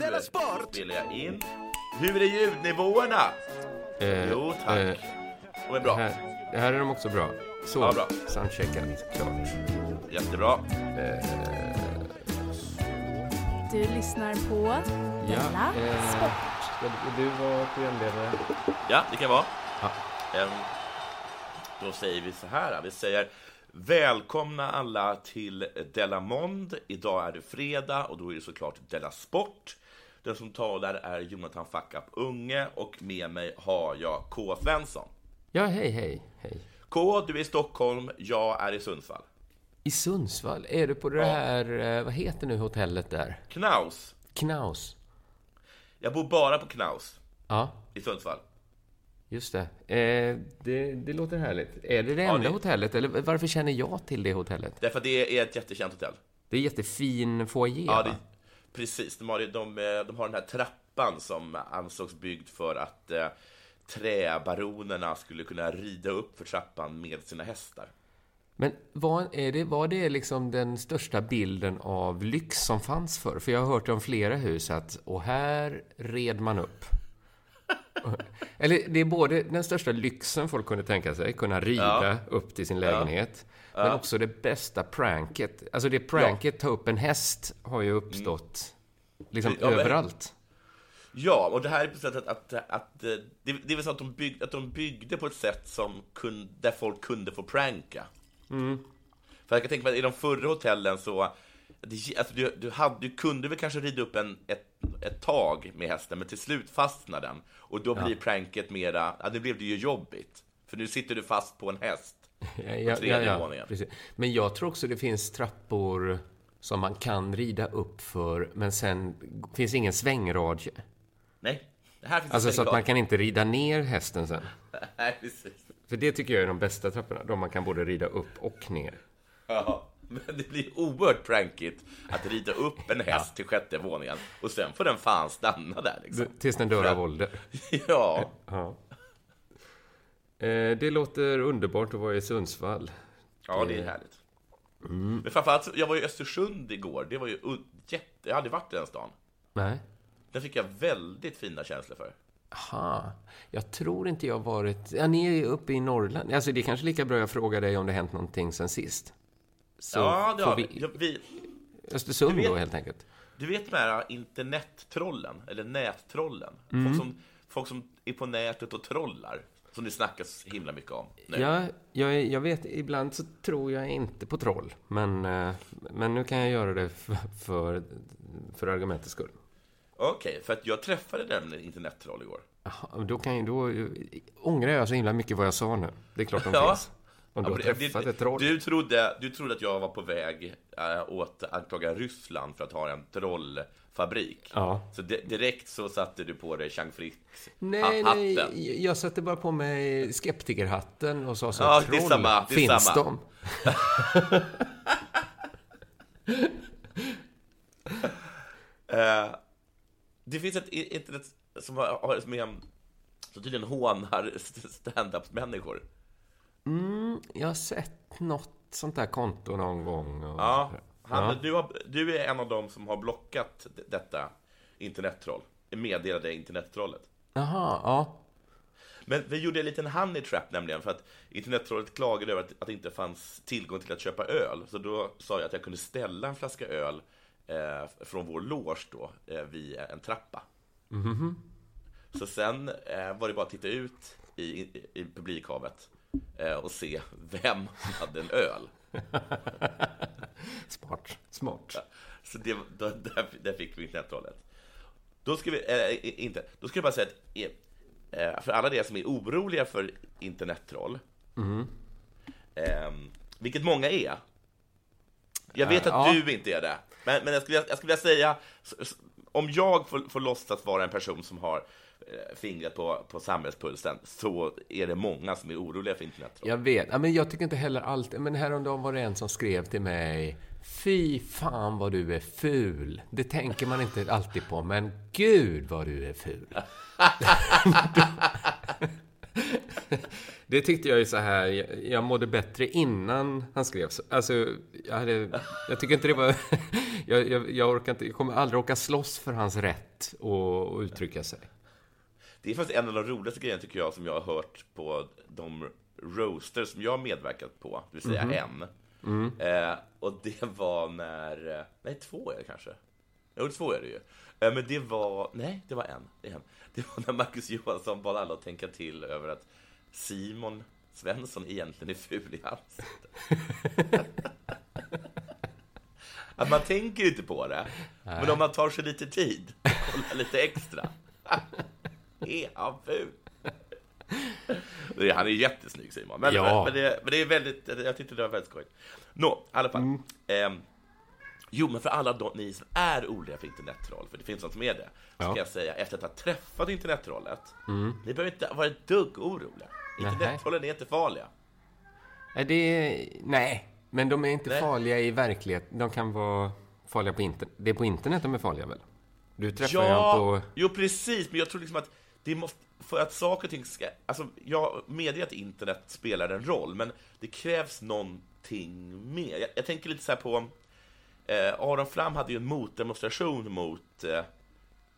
Della Sport! spelar jag in. Hur är ljudnivåerna? Eh, Jo, tack. eh, De är bra. här, här är de också bra. Så, Ja, bra. soundcheckat, klart. Jättebra. Du lyssnar på Della eh, Sport. ska du vara programledare? Ja, det kan vara. Ja. Ehm, då säger vi så här. Vi säger välkomna alla till Della Mond. Idag är det fredag och då är det såklart Della Sport. Den som talar är Jonathan Fackup Unge och med mig har jag K. Svensson. Ja, hej, hej, hej. K, du är i Stockholm, jag är i Sundsvall. I Sundsvall, är du på det Ja. här, eh, vad heter nu hotellet där? Knaus. Knaus? Jag bor bara på Knaus Ja, i Sundsvall. Just det. Eh, det. Det låter härligt. Är det det Ja, enda det- hotellet, eller varför känner jag till det hotellet? Därför att det är ett jättekänt hotell. Det är jättefin foyer, Ja, det, precis. De har, de, de har den här trappan som ansågs byggd för att eh, träbaronerna skulle kunna rida upp för trappan med sina hästar. Men var, är det, var det liksom den största bilden av lyx som fanns förr? För jag har hört om flera hus att, och här red man upp. Eller det är både den största lyxen folk kunde tänka sig, kunna rida upp till sin lägenhet. Men också det bästa pranket. Alltså det pranket, ta upp en häst, har ju uppstått liksom Ja, men- överallt. Ja, och det här är på sättet att, att, att eh, det, det är väl så att de, bygg, att de byggde på ett sätt som kun, där folk kunde få pranka. För jag kan tänka mig att i de förra hotellen så, det, alltså du, du, hade, du kunde väl kanske rida upp en, ett, ett tag med hästen, men till slut fastnar den. Och då blir pranket mera, ja, det blev det ju jobbigt. För nu sitter du fast på en häst. Ja, ja, tredje våningen. precis. Men jag tror också det finns trappor som man kan rida upp för, men sen finns ingen svängradie. Nej, det här finns Alltså så att man kan inte rida ner hästen sen. Nej, precis. För det tycker jag är de bästa trapporna, de man kan både rida upp och ner. Ja, men det blir oerhört prankigt att rida upp en häst till sjätte våningen och sen får den fan stanna där liksom. Tills den dör av ålder. Ja, Ja. Eh, Det låter underbart att vara i Sundsvall. ja det är härligt. Men framförallt, jag var i Östersund igår. Det var ju jätte... Jag hade varit i den stan. Nej? Den fick jag väldigt fina känslor för. Aha. Jag tror inte jag varit... Ja, ni är uppe i Norrland. Alltså, det är kanske lika bra jag frågar dig om det hänt någonting sen sist. Så ja, det får har vi. vi... Ja, vi. Östersund vet- då, helt enkelt. Du vet de här internettrollen, eller nättrollen? Mm. Folk, som, folk som är på nätet och trollar. Som det snackas himla mycket om nu. Ja, jag, jag vet, ibland så tror jag inte på troll. Men, eh, men nu kan jag göra det för, för, för argumentets skull. Okej, för att jag träffade nämligen internettroll igår. Jaha, då, kan, jag- då eh, ångrar jag så himla mycket vad jag sa nu. Det är klart de Ja. finns. Om du Ja, har träffat det- ett troll. Du trodde, du trodde att jag var på väg äh, åt att anklaga Ryssland för att ha en trollfabrik. Ja. Så di- direkt så satte du på dig Jean Frick Nej, hatten. nej, jag satte bara på mig skeptikerhatten och sa så Ja, troll, det är samma, det är finns samma. de? Eh, det finns ett internet som har, har som, är, som tydligen hånar stand-up-människor. Mm, jag har sett något sånt där konto någon gång. Och Ja, han, Ja. Du, har, du är en av dem som har blockat detta internettroll. Meddelade internettrollet. Jaha, ja. Men vi gjorde en liten honey trap nämligen för att internettrollet klagade över att, att det inte fanns tillgång till att köpa öl. Så då sa jag att jag kunde ställa en flaska öl eh, från vår loge då eh, vid en trappa. Så sen eh, var det bara att titta ut i, i, i publikhavet och se vem hade en öl. Smart, smart. Så det, då, där, där fick vi internettrollet. Då ska vi, eh, inte, då ska jag bara säga att eh, för alla de som är oroliga för internettroll, eh, vilket många är. Jag vet Eh, att ja. du inte är det, men, men jag, skulle, jag skulle vilja säga, om jag får, får låtsas vara en person som har eh, fingret på, på samhällspulsen, så är det många som är oroliga för internettroll. Jag vet. Ja, men jag tycker inte heller alltid... Men häromdagen var det en som skrev till mig. Fy fan vad du är ful. Det tänker man inte alltid på, men gud vad du är ful. Det tyckte jag ju så här, jag, jag mådde bättre innan han skrev så. Alltså, jag, hade, jag tycker inte det var... jag, jag, jag, orkar inte, jag kommer aldrig orka slåss för hans rätt att, att uttrycka sig. Det är faktiskt en av de roligaste grejerna tycker jag som jag har hört på de roaster som jag har medverkat på, det vill säga mm -hmm. en. Mm. Eh, och det var när, nej två är det kanske. Jo, två är det ju. Eh, men det var, nej, det var en. Det, en. det var när Marcus Johansson bad alla att tänka till över att Simon Svensson egentligen är ful i ansiktet. att man tänker inte på det, nej. men om man tar sig lite tid och kollar lite extra, är han ful? Han är jättesnygg Simon, men, ja. men, det, men det är väldigt, jag tyckte det var väldigt skojigt. Nå, i alla fall. Mm. Eh, Jo, men för alla de, ni som är oroliga för internettroll, för det finns något som är det, så ja. kan jag säga efter att ha träffat internettrollet, mm. ni behöver inte vara ett dugg oroliga. Internettrollen är inte farliga. Är det, nej, men de är inte nej. farliga i verkligheten. De kan vara farliga på internet. Det är på internet de är farliga väl? Du träffar ja, ju på... Jo, precis, men jag tror liksom att det måste, för att saker och ting ska... Alltså, jag medger att internet spelar en roll, men det krävs någonting mer. Jag, jag tänker lite så här på Eh, Aron Flam hade ju en motdemonstration mot, eh,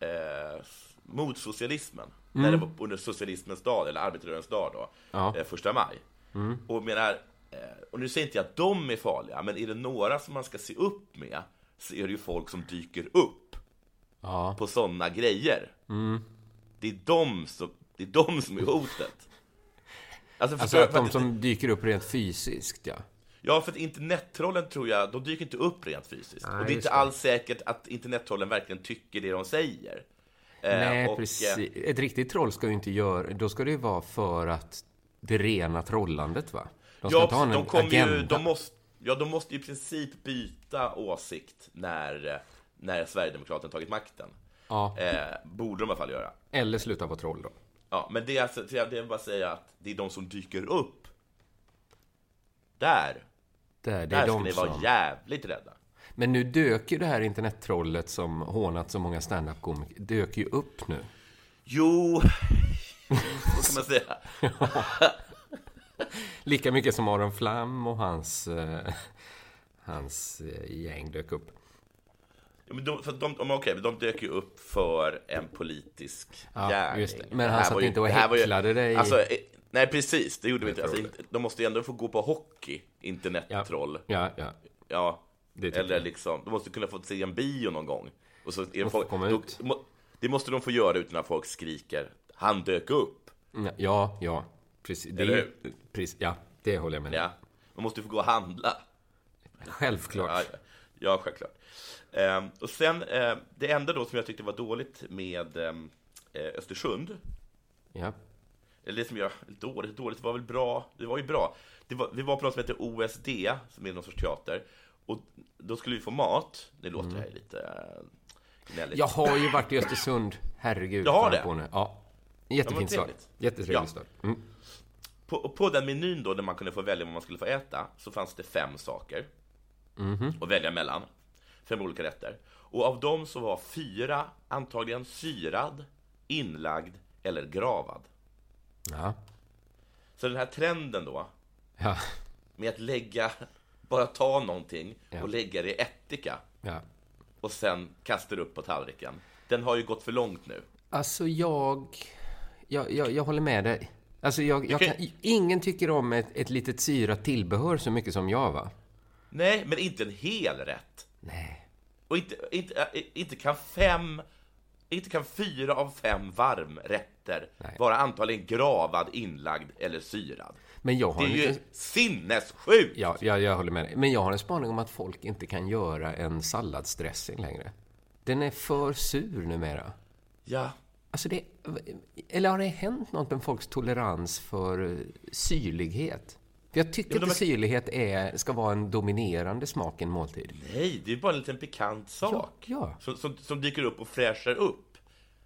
eh, mot socialismen. Mm. När det var under socialismens dag, eller arbetarrörelsens dag då, ja. eh, första maj. Mm. Och menar, eh, och nu säger inte jag att de är farliga, men är det några som man ska se upp med så är det ju folk som dyker upp ja. på sådana grejer. Mm. Det, är de som, det är de som är hotet. Alltså, alltså att de som dyker upp rent fysiskt, ja. Ja, för att internettrollen tror jag, de dyker inte upp rent fysiskt. Nej, och det är inte det. alls säkert att internettrollen verkligen tycker det de säger. Eh, Nej, och, precis. Eh, Ett riktigt troll ska ju inte göra... Då ska det ju vara för att det rena trollandet, va? De ska ja, ta en de agenda. Ju, de måste, ja, de måste i princip byta åsikt när, när Sverigedemokraterna tagit makten. Ja. Eh, borde de i alla fall göra. Eller sluta vara troll då. Ja, men det är, alltså, det är bara att säga att det är de som dyker upp där där, det Där är ska de ni vara som... jävligt rädda. Men nu dök ju det här internettrollet som hånat så många standup-komiker, dök ju upp nu. Jo, så kan man säga. Lika mycket som Aron Flam och hans, eh, hans eh, gäng dök upp. Men de, för de, de, okay, de dök ju upp för en politisk ja, gärning. Det. Men han satt inte och häcklade dig? Alltså, eh, Nej, precis. Det gjorde vi inte. Alltså, de måste ju ändå få gå på hockey, internettroll. Ja, ja. ja. ja. Eller liksom, de måste kunna få se en bio någon gång. Och så är folk, komma ut. Då, det måste de få göra utan att folk skriker Han dök upp. Ja, ja. Precis. Eller hur? Precis, ja, det håller jag med Ja. Man måste få gå och handla. Självklart. Ja, ja självklart. Um, och sen, uh, det enda då som jag tyckte var dåligt med um, Östersund. Ja eller det som jag, dåligt, dåligt, var väl bra, det var ju bra. Det var, vi var på något som heter OSD, som är någon sorts teater, och då skulle vi få mat. Det låter mm. lite äh, gnälligt. Jag har ju varit i Östersund, herregud. Jag har det? På nu. Ja. Jättefin stad. Jättetrevlig stad. Mm. På, på den menyn då, där man kunde få välja vad man skulle få äta, så fanns det fem saker mm. att välja mellan. Fem olika rätter. Och av dem så var fyra antagligen syrad, inlagd eller gravad. Ja. Så den här trenden då, ja. med att lägga, bara ta någonting ja. och lägga det i ättika ja. och sen kasta det upp på tallriken. Den har ju gått för långt nu. Alltså jag, jag, jag, jag håller med dig. Alltså jag, jag kan, ingen tycker om ett, ett litet syrat tillbehör så mycket som jag va? Nej, men inte en hel rätt. Nej. Och inte, inte, inte kan fem inte kan fyra av fem varmrätter Nej. vara antagligen gravad, inlagd eller syrad. Men jag har det är ju liten... sinnessjukt! Ja, jag, jag håller med dig. Men jag har en spaning om att folk inte kan göra en salladsdressing längre. Den är för sur numera. Ja. Alltså det... Eller har det hänt något med folks tolerans för syrlighet? För jag tycker ja, att syrlighet är, ska vara en dominerande smak i en måltid. Nej, det är bara en liten pikant sak. Ja, ja. Som, som, som, dyker upp och fräschar upp.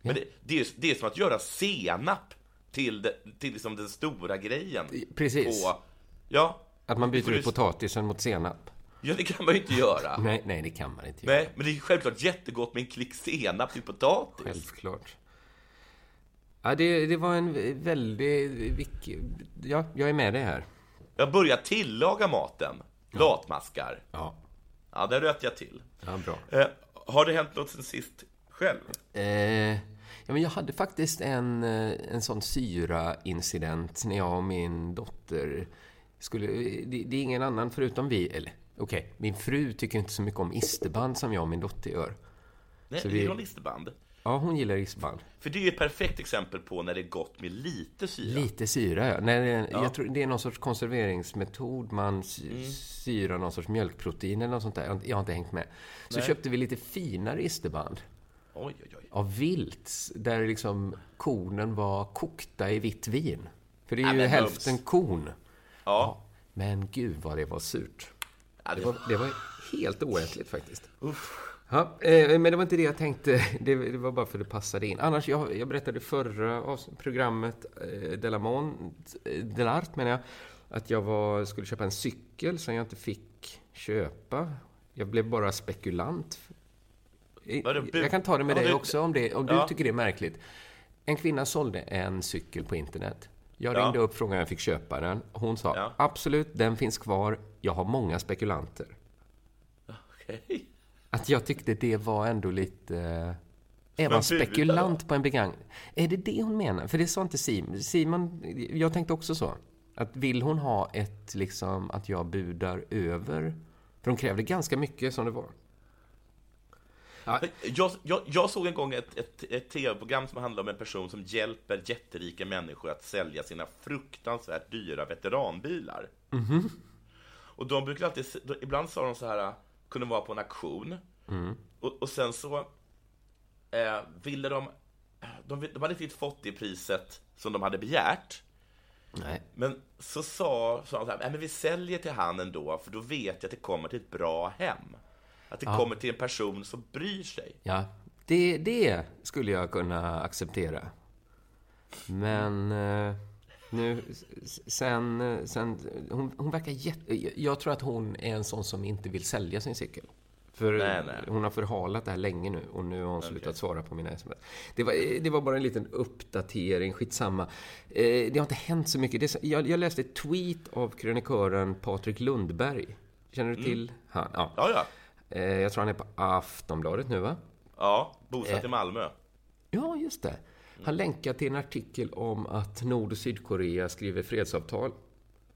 Men det, det, är, det är som att göra senap till, det, till liksom den stora grejen. Precis. På, ja. Att man byter ut potatisen mot senap. Ja, det kan man ju inte göra. nej, nej, det kan man inte nej, göra. Men det är självklart jättegott med en klick senap till potatis. Självklart. Ja, det, det var en väldigt... Ja, jag är med dig här. Jag börjar tillaga maten. Latmaskar. Ja. Ja, där röt jag till. Ja, bra. Eh, har det hänt något sen sist själv? Eh, ja, men jag hade faktiskt en, eh, en sån syra-incident när jag och min dotter skulle... Det, det är ingen annan förutom vi, eller okej, okay, min fru tycker inte så mycket om isterband som jag och min dotter gör. Nej, Så vi... vi- har isterband. Ja, hon gillar isterband. För det är ju ett perfekt exempel på när det är gott med lite syra. Lite syra, ja. Nej, det- Jag tror det är någon sorts konserveringsmetod. Man Mm. syrar någon sorts mjölkprotein eller något sånt där. Jag har inte- hängt med. Så köpte vi lite finare isterband Oj, oj, oj. av vilt, där liksom kornen var kokta i vitt vin. För det är Ja, ju hälften mums. korn. Ja. Men gud vad det var surt. ja Det var, det var helt oätligt faktiskt. Ja, eh, men det var inte det jag tänkte. Det, var bara för att det passade in. Annars, jag, jag berättade förra programmet, eh, Delamont, eh, Delart menar jag, att jag var, skulle köpa en cykel som jag inte fick köpa. Jag blev bara spekulant. Eh, Jag kan ta det med Ja, dig också om, det, om du Ja. tycker det är märkligt. En kvinna sålde en cykel på internet. Jag Ja. ringde upp frågan om jag fick köpa den. Hon sa Ja. absolut, den finns kvar. Jag har många spekulanter. Okej. Att jag tyckte det var ändå lite... Är Men man spekulant på en begagn... Är det det hon menar? För det sa inte Simon. Simon, jag tänkte också så. Att vill hon ha ett, liksom, att jag budar över? För hon krävde ganska mycket som det var. Jag, jag, jag såg en gång ett, ett, ett tv-program som handlade om en person som hjälper jätterika människor att sälja sina fruktansvärt dyra veteranbilar. Och de brukar alltid, ibland sa de så här, kunde vara på en auktion, och, och sen så eh, ville de, de, de hade inte riktigt fått det priset som de hade begärt, Nej. men så sa, sa de så här, "Nej, men vi säljer till han ändå, för då vet jag att det kommer till ett bra hem. Att det kommer till en person som bryr sig. Ja, det, det skulle jag kunna acceptera. Men eh, nu, sen, eh, sen hon, hon verkar jätte... Jag tror att hon är en sån som inte vill sälja sin cykel. För Nej, nej. hon har förhalat det här länge nu och nu har hon slutat svara på mina sms. Det var, det var bara en liten uppdatering, skitsamma. Eh, det har inte hänt så mycket. Det, jag, jag läste ett tweet av krönikören Patrik Lundberg. Känner du till han? Ja. Ja, ja. Eh, jag tror han är på Aftonbladet nu, va? Ja, bosatt i Malmö. Ja, just det. Han länkar till en artikel om att Nord och Sydkorea skriver fredsavtal.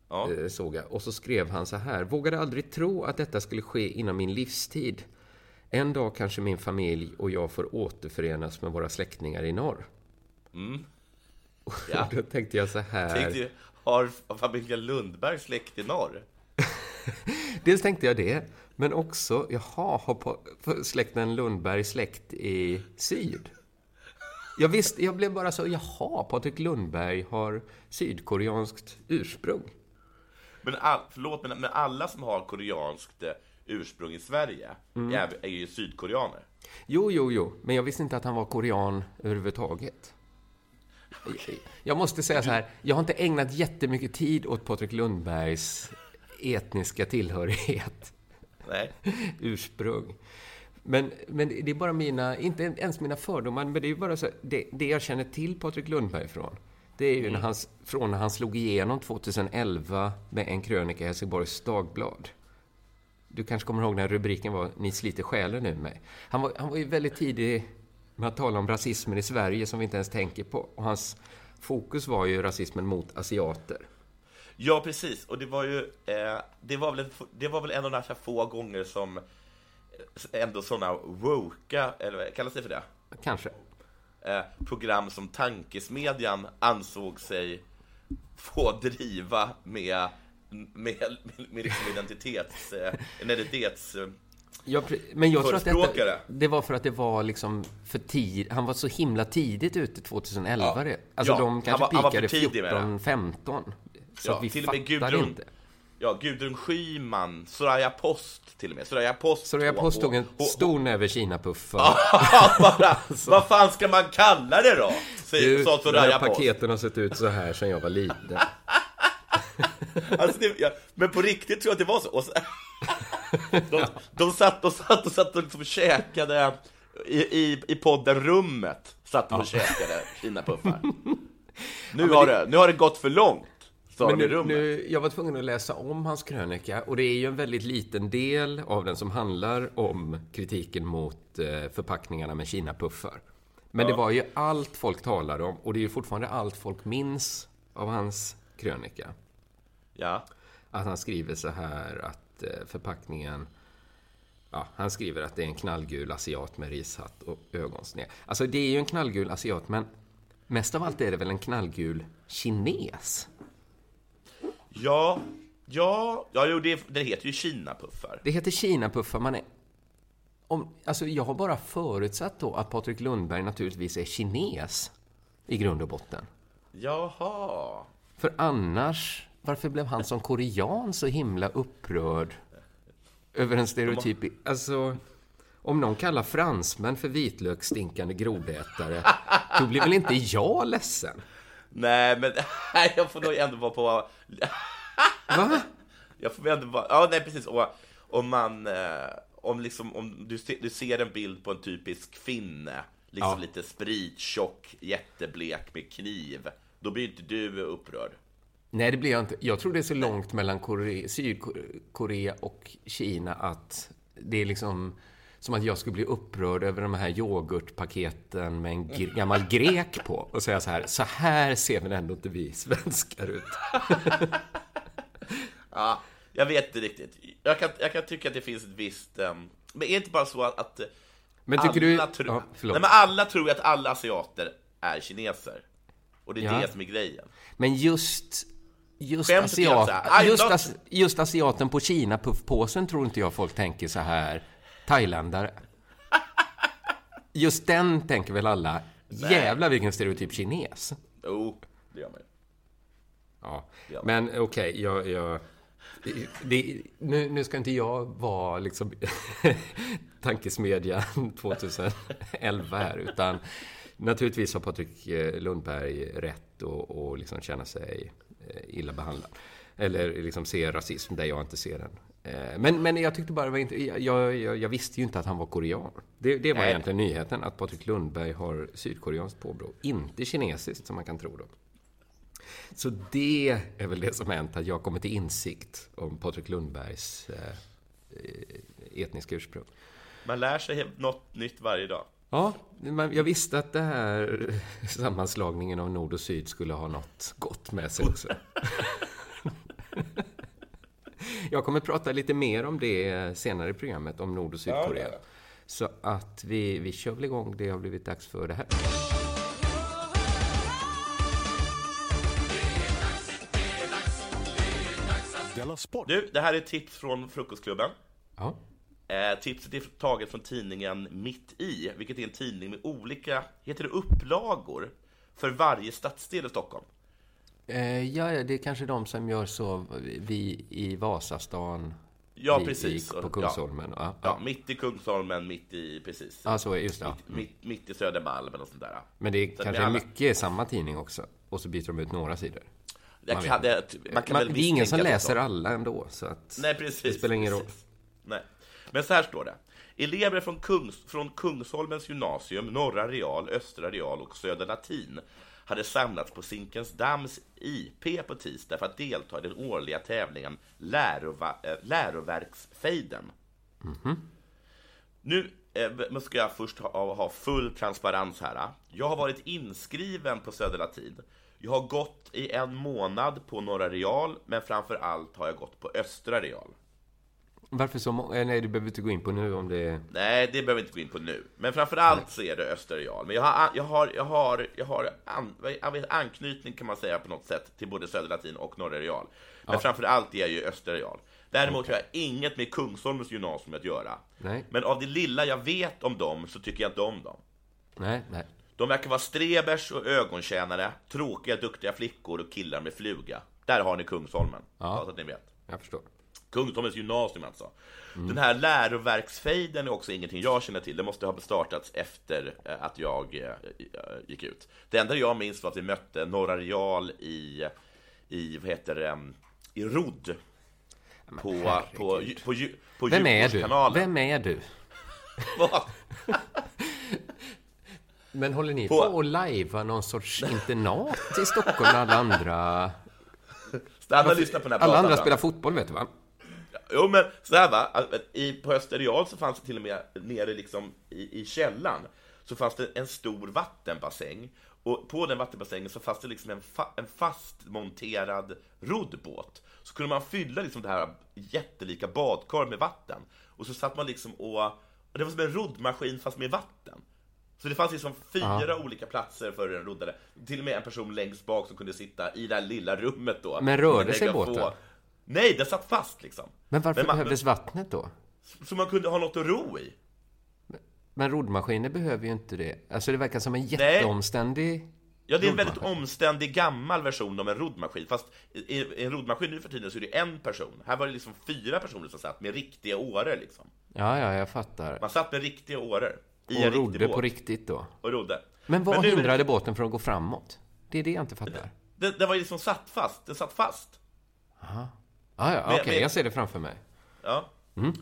Ja. eh, Såg jag. Och så skrev han så här. Vågade aldrig tro att detta skulle ske inom min livstid. En dag kanske min familj och jag får återförenas med våra släktingar i norr. Ja. Och då tänkte jag så här. Tänkte, har familjen Lundberg släkt i norr? Dels tänkte jag det, men också, jaha, har släkten Lundberg släkt i syd? Jag visste, jag blev bara så, jaha, Patrik Lundberg har sydkoreanskt ursprung. Men, all, förlåt, men, men alla som har koreanskt eh, ursprung i Sverige är, är ju sydkoreaner. Jo, jo, jo, men jag visste inte att han var korean överhuvudtaget. Jag måste säga så här, jag har inte ägnat jättemycket tid åt Patrik Lundbergs etniska tillhörighet. Nej. ursprung. Men, men det är bara mina, inte ens mina fördomar, men det är bara så, det, det jag känner till Patrik Lundberg från, det är ju när han, från när han slog igenom 2011 med en krönika i Helsingborgs Dagblad. Du kanske kommer ihåg när rubriken var Ni sliter själen ur mig. Han var, han var ju väldigt tidig med att tala om rasismen i Sverige som vi inte ens tänker på. Och hans fokus var ju rasismen mot asiater. Ja, precis. Och det var ju, eh, det var väl, det var väl en av de här få gånger som ändå sådana woka, eller kallas det för det? Kanske. Eh, program som Tankesmedjan ansåg sig få driva med, med, med, med liksom identitets, eh, en identitets... Eh, Ja, pre- men jag tror att detta, det var för att det var liksom för tid, han var så himla tidigt ute 2011 Ja. Alltså Ja, de han kanske var- han var pikade tidig med det. 14, 15. Så Ja, att vi till och med fattar Gudrun- inte. Ja, Gudrun Schyman, Soraya Post till och med. Soraya Post. Jag hon- påstod en stor näve kinapuffar. bara, vad fan ska man kalla det då? Du, sa Soraya Post. paketen har sett ut så här sedan jag var liten. Alltså det, ja, men på riktigt tror jag att det var så. Så de, de, satt och satt och satt och liksom käkade i, i, i podden Rummet satt de och käkade Kinapuffar. Nu, har det, nu har det gått för långt, sa Men nu, nu, jag var tvungen att läsa om hans krönika och det är ju en väldigt liten del av den som handlar om kritiken mot eh, förpackningarna med Kinapuffar. Men det var ju allt folk talade om och det är ju fortfarande allt folk minns av hans krönika. Ja. Att han skriver så här att eh, förpackningen... Ja, han skriver att det är en knallgul asiat med rishatt och ögonsned. Alltså det är ju en knallgul asiat, men mest av allt är det väl en knallgul kines? Ja, ja, ja jo, det, det heter ju Kinapuffar. Det heter Kinapuffar. Man är... Om, alltså jag har bara förutsatt då att Patrik Lundberg naturligtvis är kines i grund och botten. Jaha. För annars, varför blev han som korean så himla upprörd över en stereotyp? Alltså, om någon kallar fransmän för vitlöksstinkande grodätare, då blir väl inte jag ledsen? Nej, men nej, jag får nog ändå vara på... Va? Jag får ändå vara... Ja, nej, precis. Och, om man... Eh, om liksom, om du, ser, du ser en bild på en typisk finne, liksom Ja. lite sprittjock, jätteblek med kniv, då blir inte du upprörd. Nej, det blir jag inte. Jag tror det är så långt mellan Kore Sydkorea och Kina att det är liksom som att jag skulle bli upprörd över de här yoghurtpaketen med en gr- gammal grek på och säga så här, så här ser väl ändå inte vi svenskar ut. Ja, jag vet inte riktigt. Jag kan, jag kan tycka att det finns ett visst... ehm, men är det inte bara så att... att Men tycker du... alla Tror, Ja, förlåt. nej, men alla tror ju att alla asiater är kineser. Och det är Ja. det som är grejen. Men just... Just, asiat, just, as, just asiaten på Kina-puffpåsen tror inte jag folk tänker så här. Thailändare. Just den tänker väl alla. Jävlar vilken stereotyp kines. Jo, det gör man ju. Ja, Ja. men okej, jag... jag det, nu, nu ska inte jag vara liksom tankesmedjan 2011 här, utan naturligtvis har Patrik eh, Lundberg rätt och, och liksom känna sig eh, illa behandlad. Eller liksom se rasism där jag inte ser den. Eh, Men, men jag tyckte bara det var inte... Jag, jag, jag visste ju inte att han var korean. Det, det var Nej. egentligen nyheten, att Patrik Lundberg har sydkoreanskt påbrå. Inte kinesiskt, som man kan tro då. Så det är väl det som hänt, att jag kommit till insikt om Patrik Lundbergs eh, eh, etniska ursprung. Man lär sig något nytt varje dag. Ja, men jag visste att det här sammanslagningen av nord och syd skulle ha något gott med sig också. Jag kommer prata lite mer om det senare i programmet, om Nord och Sydkorea. Ja. Så att vi, vi kör väl igång, det har blivit dags för det här. Du, det här är ett tips från Frukostklubben. Ja. Eh, tipset är taget från tidningen Mitt i, vilket är en tidning med olika, heter det upplagor, för varje stadsdel i Stockholm. Eh, ja, det är kanske de som gör så, vi i Vasastan, Ja, vi precis. I, på Kungsholmen. Ja, Ja, ja. mitt i Kungsholmen, mitt i, precis. ja, så är just det. Ja. Mitt, mitt i Södermalm och sånt där. Men det är Så kanske alla- mycket i samma tidning också. Och så byter de ut några sidor. Man kan, det, man kan Man, väl det är ingen som läser är så. alla ändå, så att Nej, precis. det spelar ingen roll. Nej. Men så här står det. Elever från, Kungs, från Kungsholmens gymnasium, Norra Real, Östra Real och Södra Latin hade samlats på Zinkensdamms IP på tisdag för att delta i den årliga tävlingen Lärova, äh, Läroverksfejden. Nu eh, ska jag först ha, ha full transparens här. Jag har varit inskriven på Södra Latin. Jag har gått i en månad på Norra Real, men framför allt har jag gått på Östra Real. Varför så många? Nej, du behöver inte gå in på nu om det är... Nej, det behöver vi inte gå in på nu. Men framför allt så är det Östra Real. Men jag har, jag har, jag har, jag har an, anknytning kan man säga på något sätt till både Södra Latin och Norra Real. Men framför allt är jag ju Östra Real. Däremot har jag inget med Kungsholmens gymnasium att göra. Nej. Men av det lilla jag vet om dem så tycker jag inte om dem. Nej, nej. De verkar vara strebers och ögontjänare, tråkiga, duktiga flickor och killar med fluga. Där har ni Kungsholmen, Ja. så att ni vet. Jag förstår. Kungsholmens gymnasium alltså. Mm. Den här läroverksfejden är också ingenting jag känner till. Det måste ha startats efter eh, att jag eh, eh, gick ut. Det enda jag minns var att vi mötte Norra Real i, i vad heter det, em, i rodd. På, på, på, på, på Vem är du? Vem är du? Vad? Men håller ni På- på, att lajva någon sorts internat i Stockholm alla andra... Stanna och lyssna på den här Alla andra spelar fotboll, vet du va? Jo, men så här va, i, på Österreal så fanns det till och med nere liksom i, i källan så fanns det en stor vattenbassäng och på den vattenbassängen så fanns det liksom en, fa, en fastmonterad roddbåt. Så kunde man fylla liksom det här jättelika badkar med vatten och så satt man liksom och, och det var som en roddmaskin fast med vatten. Så det fanns liksom fyra olika platser för en roddare. Till och med en person längst bak som kunde sitta i det här lilla rummet då. Men rörde sig båten? Nej, den satt fast liksom. Men varför Men man- behövdes vattnet då? Så man kunde ha något att ro i. Men roddmaskiner behöver ju inte det. Alltså det verkar som en jätteomständig... Ja, det är en väldigt omständig gammal version av en roddmaskin. Fast i, en roddmaskin nu för tiden så är det en person. Här var det liksom fyra personer som satt med riktiga åror liksom. Ja, ja, jag fattar. Man satt med riktiga åror. I Och en riktig rodde båt. på riktigt då. Och rodde. Men vad nu är det- hindrade båten från att gå framåt? Det är det jag inte fattar. Den, den var ju liksom satt fast. Den satt fast. Ah, ja, okej, men- jag ser det framför mig. Ja. Mm.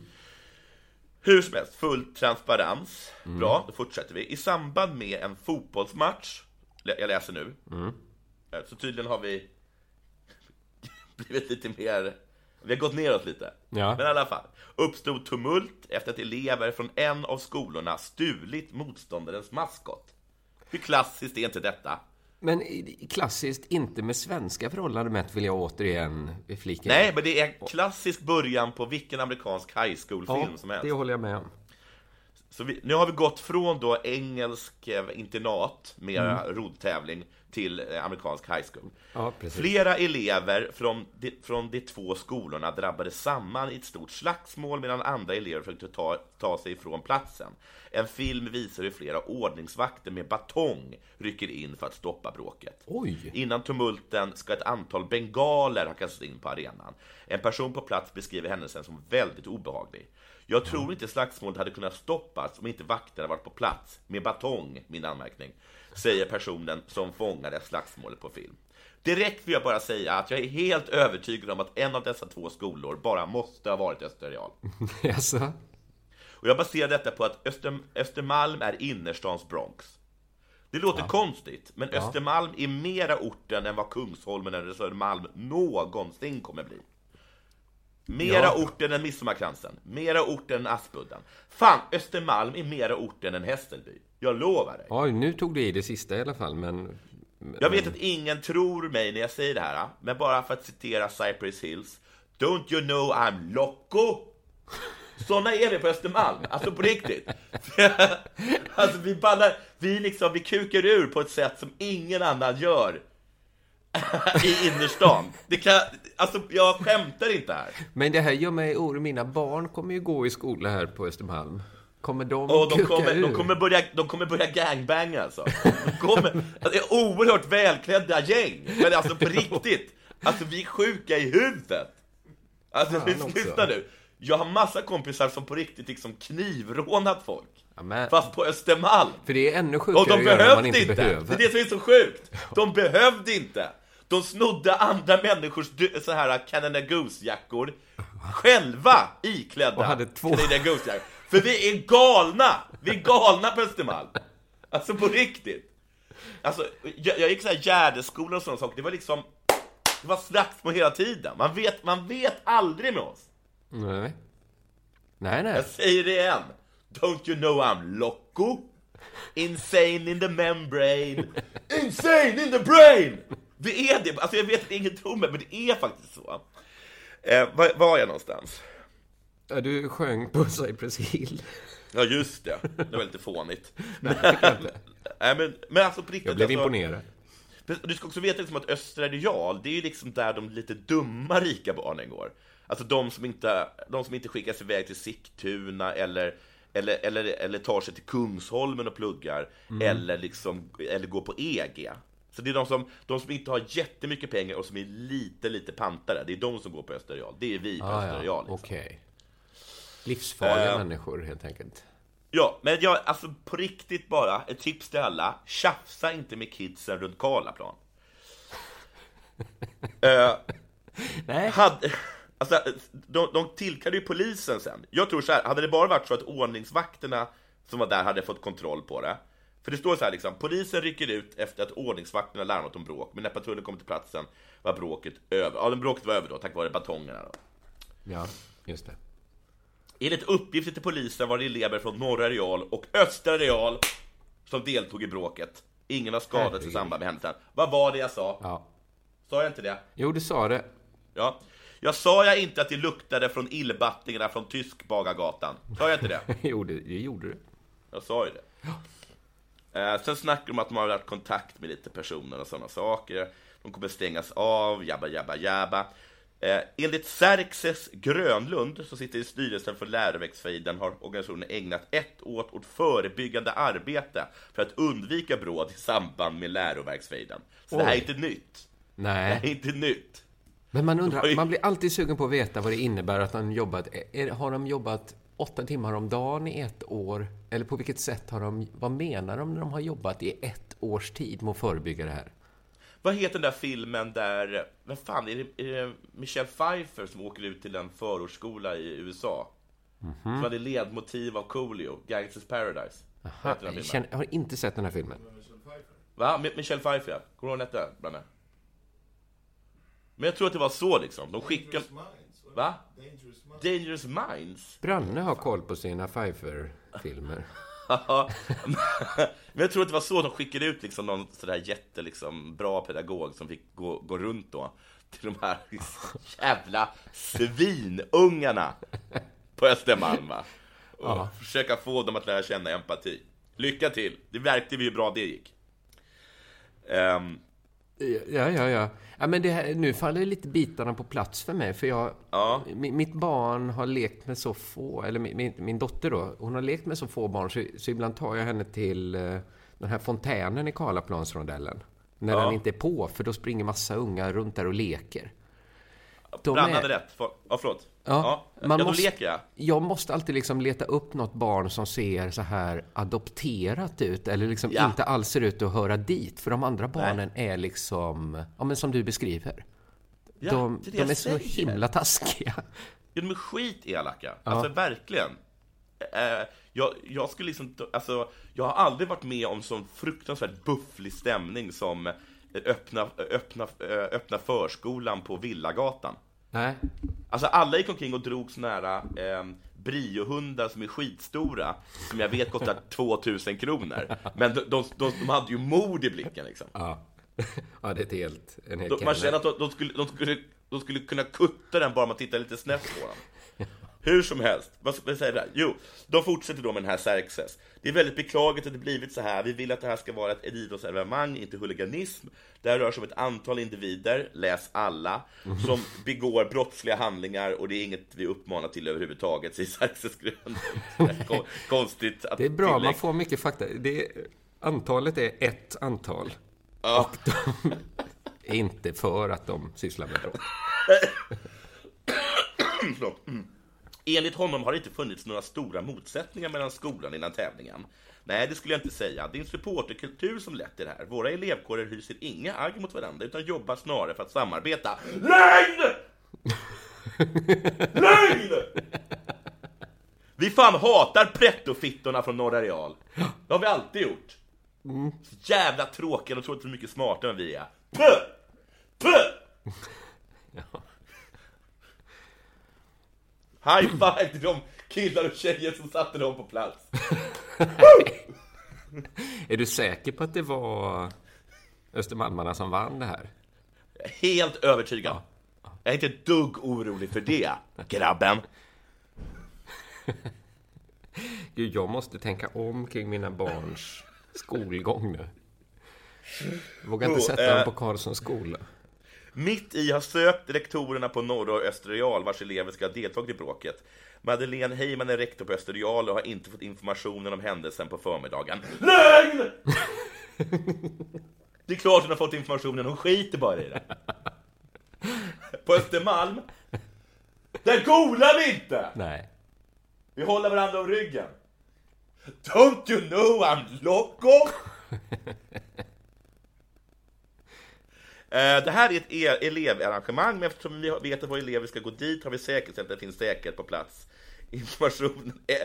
Hur som helst, full transparens. Mm. Bra, då fortsätter vi. I samband med en fotbollsmatch, jag läser nu, Mm. Eh, så tydligen har vi blivit lite mer, vi har gått neråt lite. Ja. Men i alla fall, uppstod tumult efter att elever från en av skolorna stulit motståndarens maskot. Hur klassiskt är inte detta? Men klassiskt inte med svenska förhållanden mätt vill jag återigen flika. Nej, men det är en klassisk början på vilken amerikansk high school-film ja, som helst. det håller jag med om. Så vi, nu har vi gått från då engelsk eh, internat med Mm. roddtävling till eh, amerikansk high school. Ja. Flera elever från de, från de två skolorna drabbades samman i ett stort slagsmål medan andra elever försökte ta, ta sig ifrån platsen. En film visar hur flera ordningsvakter med batong rycker in för att stoppa bråket. Oj! Innan tumulten ska ett antal bengaler ha kastats in på arenan. En person på plats beskriver händelsen som väldigt obehaglig. Jag tror inte slagsmålet hade kunnat stoppas om inte vakterna varit på plats med batong, min anmärkning, säger personen som fångade slagsmålet på film. Direkt vill jag bara säga att jag är helt övertygad om att en av dessa två skolor bara måste ha varit Österreal. Jaså? Och jag baserar detta på att Öster, Östermalm är innerstans Bronx. Det låter konstigt, men Östermalm är mera orten än vad Kungsholmen eller Södermalm någonsin kommer bli. Mera Ja. orten än Midsommarkransen, mera orten än Aspudden. Fan, Östermalm är mera orten än Hässelby. Jag lovar dig. Oj, nu tog du i det sista i alla fall, men... Jag vet att ingen tror mig när jag säger det här, men bara för att citera Cypress Hills. Don't you know I'm loco? Såna är vi på Östermalm, alltså på riktigt. alltså vi ballar, vi liksom, vi kukar ur på ett sätt som ingen annan gör i innerstan. Det kan, alltså jag skämtar inte här. Men det här gör mig orolig. Mina barn kommer ju gå i skola här på Östermalm. Kommer de Och de kommer, ur? de kommer, börja, de kommer börja gangbanga alltså. De kommer, alltså, det är oerhört välklädda gäng. Men alltså på riktigt. Alltså vi är sjuka i huvudet. Alltså lyssna nu. Jag har massa kompisar som på riktigt liksom knivrånat folk. Ja, men, Fast på Östermalm. för det är ännu sjukare Och de behövde inte inte! Det är det som är så sjukt! De behövde inte! De snodde andra människors så här Canada Goose-jackor själva iklädda Och hade två. Canada Goose-jackor. För vi är galna! Vi är galna på Östermalm! Alltså på riktigt! Alltså, jag, jag gick så här Gärdeskolan och sådana saker, det var liksom Det var slagsmål hela tiden, man vet, man vet aldrig med oss! Nej. Nej, nej. Jag säger det igen. Don't you know I'm loco? Insane in the membrane. Insane in the brain! Det är det. Alltså jag vet att ingen tror mig, men det är faktiskt så. Eh, var, var är jag någonstans? Ja, du sjöng på Cypress Hill. Ja, just det. Det var lite fånigt. Nej, det inte. Nej, men, men alltså på riktigt. Jag blev alltså, imponerad. Du ska också veta liksom att Östra Real, det är ju liksom där de lite dumma rika barnen går. Alltså de som inte, de som inte skickas iväg till Sigtuna eller, eller, eller, eller tar sig till Kungsholmen och pluggar, eller, liksom, eller går på EG. Så det är de som, de som inte har jättemycket pengar och som är lite, lite pantare, det är de som går på Östra Real. Det är vi på Ah, Östra ja. Liksom. okej. Livsfarliga Eh. människor, helt enkelt. Ja, men jag, alltså på riktigt bara, ett tips till alla. Tjafsa inte med kidsen runt Karlaplan. uh, Nej. hade, alltså, de, de tillkallade ju polisen sen. Jag tror så här, hade det bara varit så att ordningsvakterna som var där hade fått kontroll på det. För det står så här liksom, polisen rycker ut efter att ordningsvakterna larmat om bråk, men när patrullen kommer till platsen var bråket över. Ja, bråket var över då, tack vare batongerna då. Ja, just det. Enligt uppgifter till polisen var det elever från norra Areal och östra Areal som deltog i bråket. Ingen har skadats i samband med händelsen. Vad var det jag sa? Ja. Sa jag inte det? Jo, du sa det. Ja. Jag sa jag inte att det luktade från illbattingarna från Tyskbagargatan? Sa jag inte det? jo, det, det gjorde du. Jag sa ju det. Eh, sen snackar de om att de har haft kontakt med lite personer och sådana saker. De kommer stängas av, jabba, jabba, jabba. Eh, enligt Xerxes Grönlund, som sitter i styrelsen för Läroverksfejden, har organisationen ägnat ett år åt förebyggande arbete för att undvika bråd i samband med Läroverksfejden. Så det här är Oj. inte nytt. Det Nej. här är inte nytt. Men man undrar, man blir alltid sugen på att veta vad det innebär att de jobbat. Är, har de jobbat åtta timmar om dagen i ett år? Eller på vilket sätt har de, vad menar de när de har jobbat i ett års tid med att förebygga det här? Vad heter den där filmen där, vad fan, är det, är det Michelle Pfeiffer som åker ut till en förortsskola i USA? Som hade ledmotiv av Coolio, Gangsters Paradise. Den Jag, känner, jag har inte sett den här filmen. Va? Mi- Michelle Pfeiffer, ja. Kommer du ihåg detta, Branne? Men jag tror att det var så liksom, de skickade... Va? Dangerous Minds? Branne har koll på sina Pfeiffer-filmer. Ja, Men jag tror att det var så de skickade ut liksom någon sådär jätte liksom, bra pedagog som fick gå, gå runt då till de här jävla svinungarna på Östermalm va? Och försöka få dem att lära känna empati. Lycka till! Det märkte vi hur bra det gick. Ehm, Ja, ja, ja. ja men det här, nu faller lite bitarna på plats för mig. För jag, Ja. mi- mitt barn har lekt med så få, eller min, min, min dotter då, hon har lekt med så få barn så, så ibland tar jag henne till eh, den här fontänen i Karlaplansrondellen. När Ja. den inte är på, för då springer massa unga runt där och leker. De är- rätt. Ja, förlåt. Ja, ja, man ja då måste- leker jag. Jag måste alltid liksom leta upp något barn som ser så här adopterat ut eller liksom Ja. inte alls ser ut att höra dit. För de andra barnen är liksom, ja men som du beskriver. Ja, de det är det de är så himla taskiga. Ja, de är skitelaka. Alltså verkligen. Eh, jag, jag skulle liksom, alltså, jag har aldrig varit med om sån fruktansvärt bufflig stämning som öppna, öppna, öppna förskolan på Villagatan. Nej. Alltså alla gick omkring och drog såna här eh, briohundar som är skitstora, som jag vet kostar 2000 kronor. Men de, de, de, de hade ju mod i blicken liksom. Ja. ja, det är helt, en hel De, man känner att de, de, skulle, de, skulle, de skulle kunna kutta den bara man tittar lite snett på den. Hur som helst, vad ska jag säga där? Jo, de fortsätter då med den här Xerxes. Det är väldigt beklagligt att det blivit så här. Vi vill att det här ska vara ett idrottsevenemang, inte huliganism. Det här rör sig om ett antal individer, läs alla, som begår brottsliga handlingar och det är inget vi uppmanar till överhuvudtaget, säger Xerxes grön. Kon- Konstigt att Det är bra, man tillägg. får mycket fakta. Det är, antalet är ett antal. Ja. Och de är inte för att de sysslar med brott. Mm. Enligt honom har det inte funnits några stora motsättningar mellan skolan innan tävlingen. Nej, det skulle jag inte säga. Det är en supporterkultur som lett till det här. Våra elevkårer hyser inga agg mot varandra, utan jobbar snarare för att samarbeta. LÖGN! LÖGN! Vi fan hatar prettofittorna från Norra Real. Det har vi alltid gjort. Så jävla tråkiga, de tror att de är mycket smartare än vi är. Puh! Puh! High five till de killar och tjejer som satte dem på plats. Är du säker på att det var Östermalmarna som vann det här? Helt övertygad. Jag är inte ett dugg orolig för det, grabben. Gud, jag måste tänka om kring mina barns skolgång nu. Jag vågar inte sätta eh. dem på Karlssons skola. Mitt i har sökt rektorerna på Norra och Österreal vars elever ska ha deltagit i bråket. Madeleine Heyman är rektor på Österreal och har inte fått informationen om händelsen på förmiddagen. LÖGN! Det är klart hon har fått informationen, hon skiter bara i det. På Östermalm, där golar vi inte! Nej. Vi håller varandra om ryggen. Don't you know I'm loco? Eh, Det här är ett e- elevarrangemang, men eftersom vi vet att våra elever ska gå dit har vi säkerställt att det finns säkerhet på plats. Informationen är,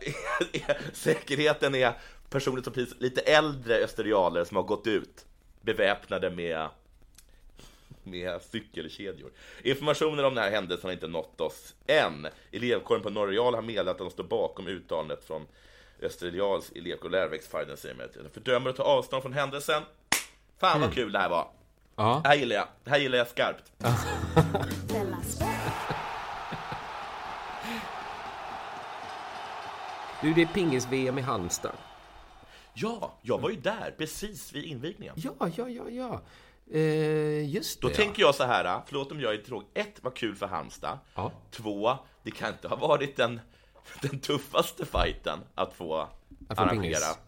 är, är, säkerheten är personer som precis lite äldre österialer som har gått ut beväpnade med med cykelkedjor. Informationen om den här händelsen har inte nått oss än. Elevkåren på Norreal har meddelat att de står bakom uttalandet från Österreals elevkår Läroverksfajden säger att fördömer och tar avstånd från händelsen. Fan vad kul det här var! Ja. Det här gillar jag. Det här gillar jag skarpt. Du, det är pingis-VM i Halmstad. Ja, jag var ju där precis vid invigningen. Ja, ja, ja, ja. Eh, just det. Då tänker jag så här, förlåt om jag är tråkig. Ett, vad kul för Halmstad. Ja. Två, det kan inte ha varit den, den tuffaste fighten att få Att få arrangera. pingis.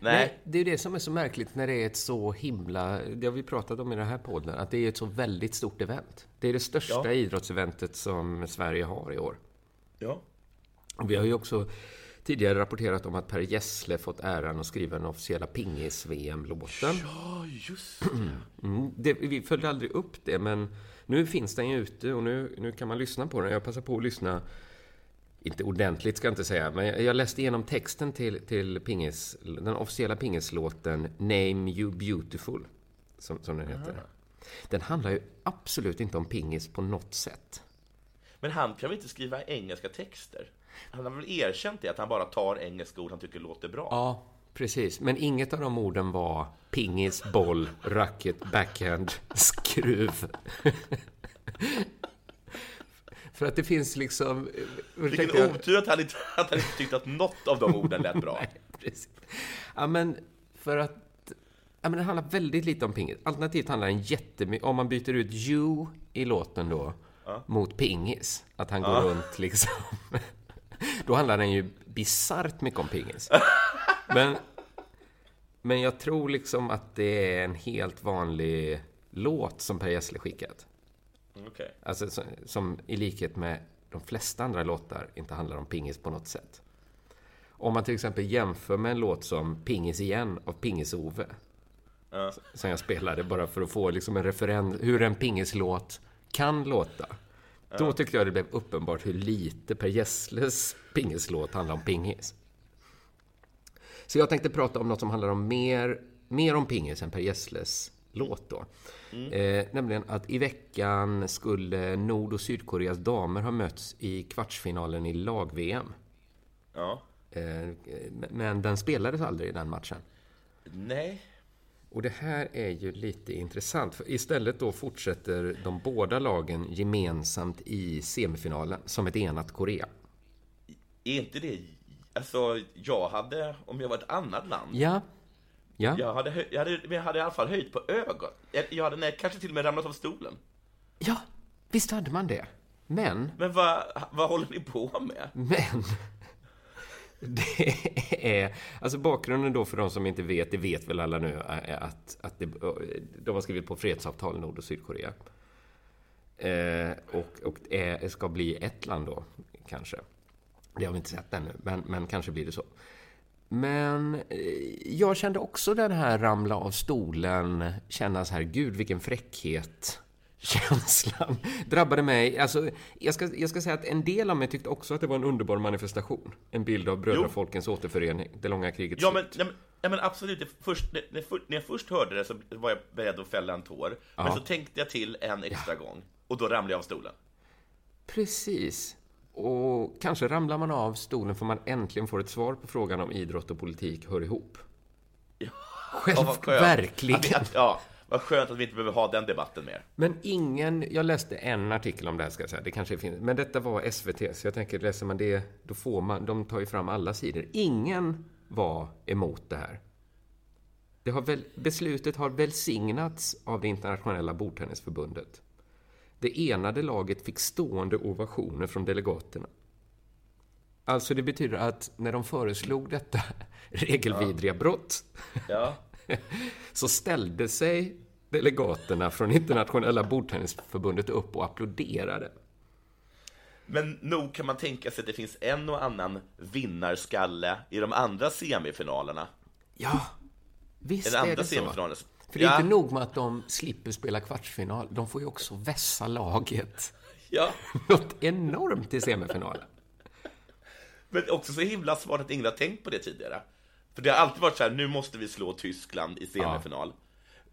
Nej. Det är ju det som är så märkligt när det är ett så himla, det har vi pratat om i den här podden, att det är ett så väldigt stort event. Det är det största Ja. idrottseventet som Sverige har i år. Ja. Och vi har ju också tidigare rapporterat om att Per Gessle fått äran att skriva den officiella pingis-VM-låten. ja, just det. Mm, det, vi följde aldrig upp det, men nu finns den ju ute och nu, nu kan man lyssna på den. Jag passar på att lyssna, inte ordentligt ska jag inte säga, men jag, läste igenom texten till, till pingis, den officiella pingislåten Name You Beautiful, som, som den heter. Den handlar ju absolut inte om pingis på något sätt. Men han kan väl inte skriva engelska texter? Han har väl erkänt det, att han bara tar engelska ord han tycker låter bra? Ja, precis. Men inget av de orden var pingis, boll, racket, backhand, skruv. För att det finns liksom... Vilken otur att han, inte, att han inte tyckte att något av de orden lät bra. Nej, precis. Ja, men för att... Ja, men det handlar väldigt lite om pingis. Alternativt handlar den jättemycket... Om man byter ut you i låten då mot pingis, att han går runt liksom... Då handlar den ju bisarrt mycket om pingis. Men, men jag tror liksom att det är en helt vanlig låt som Per Gessle skickat. Okej. Alltså som, som i likhet med de flesta andra låtar inte handlar om pingis på något sätt. Om man till exempel jämför med en låt som Pingis igen av Pingis-Ove. Ja. Som jag spelade bara för att få liksom en referens hur en pingislåt kan låta. Då tyckte jag det blev uppenbart hur lite Per Gessles pingislåt handlar om pingis. Så jag tänkte prata om något som handlar om mer, mer om pingis än Per Gessles låt då. Eh, nämligen att i veckan skulle Nord och Sydkoreas damer ha mötts i kvartsfinalen i lag-VM. Ja. Eh, men den spelades aldrig i den matchen. Nej. Och det här är ju lite intressant. För istället då fortsätter de båda lagen gemensamt i semifinalen som ett enat Korea. Är inte det... Alltså, jag hade, om jag var ett annat land, Ja. Ja. jag hade, jag hade, jag hade i alla fall höjt på ögon. Jag jag hade nej, kanske till och med ramlat av stolen. Ja, visst hade man det. Men, Men vad, vad håller ni på med? men. Det är, alltså bakgrunden då för de som inte vet, det vet väl alla nu, att, att det, de har skrivit på fredsavtal, Nord och Sydkorea. Eh, och och är, ska bli ett land då, kanske. Det har vi inte sett ännu, men, men kanske blir det så. Men eh, jag kände också den här ramla av stolen, känna så här, gud vilken fräckhet. Känslan drabbade mig. Alltså, jag, ska, jag ska säga att en del av mig tyckte också att det var en underbar manifestation. En bild av brödrafolkens återförening, det långa krigets Ja, men, nej, men, ja, men absolut. Det Först, när, när för- när jag först hörde det så var jag beredd att fälla en tår. Men så tänkte jag till en extra gång. Och då ramlade jag av stolen. Precis. Och kanske ramlar man av stolen för man äntligen får ett svar på frågan om idrott och politik hör ihop. Ja, Själv, skönt. verkligen. Ja, vad skönt att vi inte behöver ha den debatten mer. Men ingen, jag läste en artikel om det här ska jag säga, det kanske finns, men detta var SVT, så jag tänker läser man det, då får man, de tar ju fram alla sidor. Ingen var emot det här. Det har väl, beslutet har välsignats av det internationella bordtennisförbundet. Det enade laget fick stående ovationer från delegaterna. Alltså det betyder att när de föreslog detta regelvidriga brott Ja. så ställde sig delegaterna från internationella bordtennisförbundet upp och applåderade. Men nog kan man tänka sig att det finns en och annan vinnarskalle i de andra semifinalerna. Ja, visst den är andra det så. För det är Ja. inte nog med att de slipper spela kvartsfinal, de får ju också vässa laget Ja, något enormt i semifinalen. men också så himla smart att ingen har tänkt på det tidigare. För det har alltid varit så här, nu måste vi slå Tyskland i semifinal.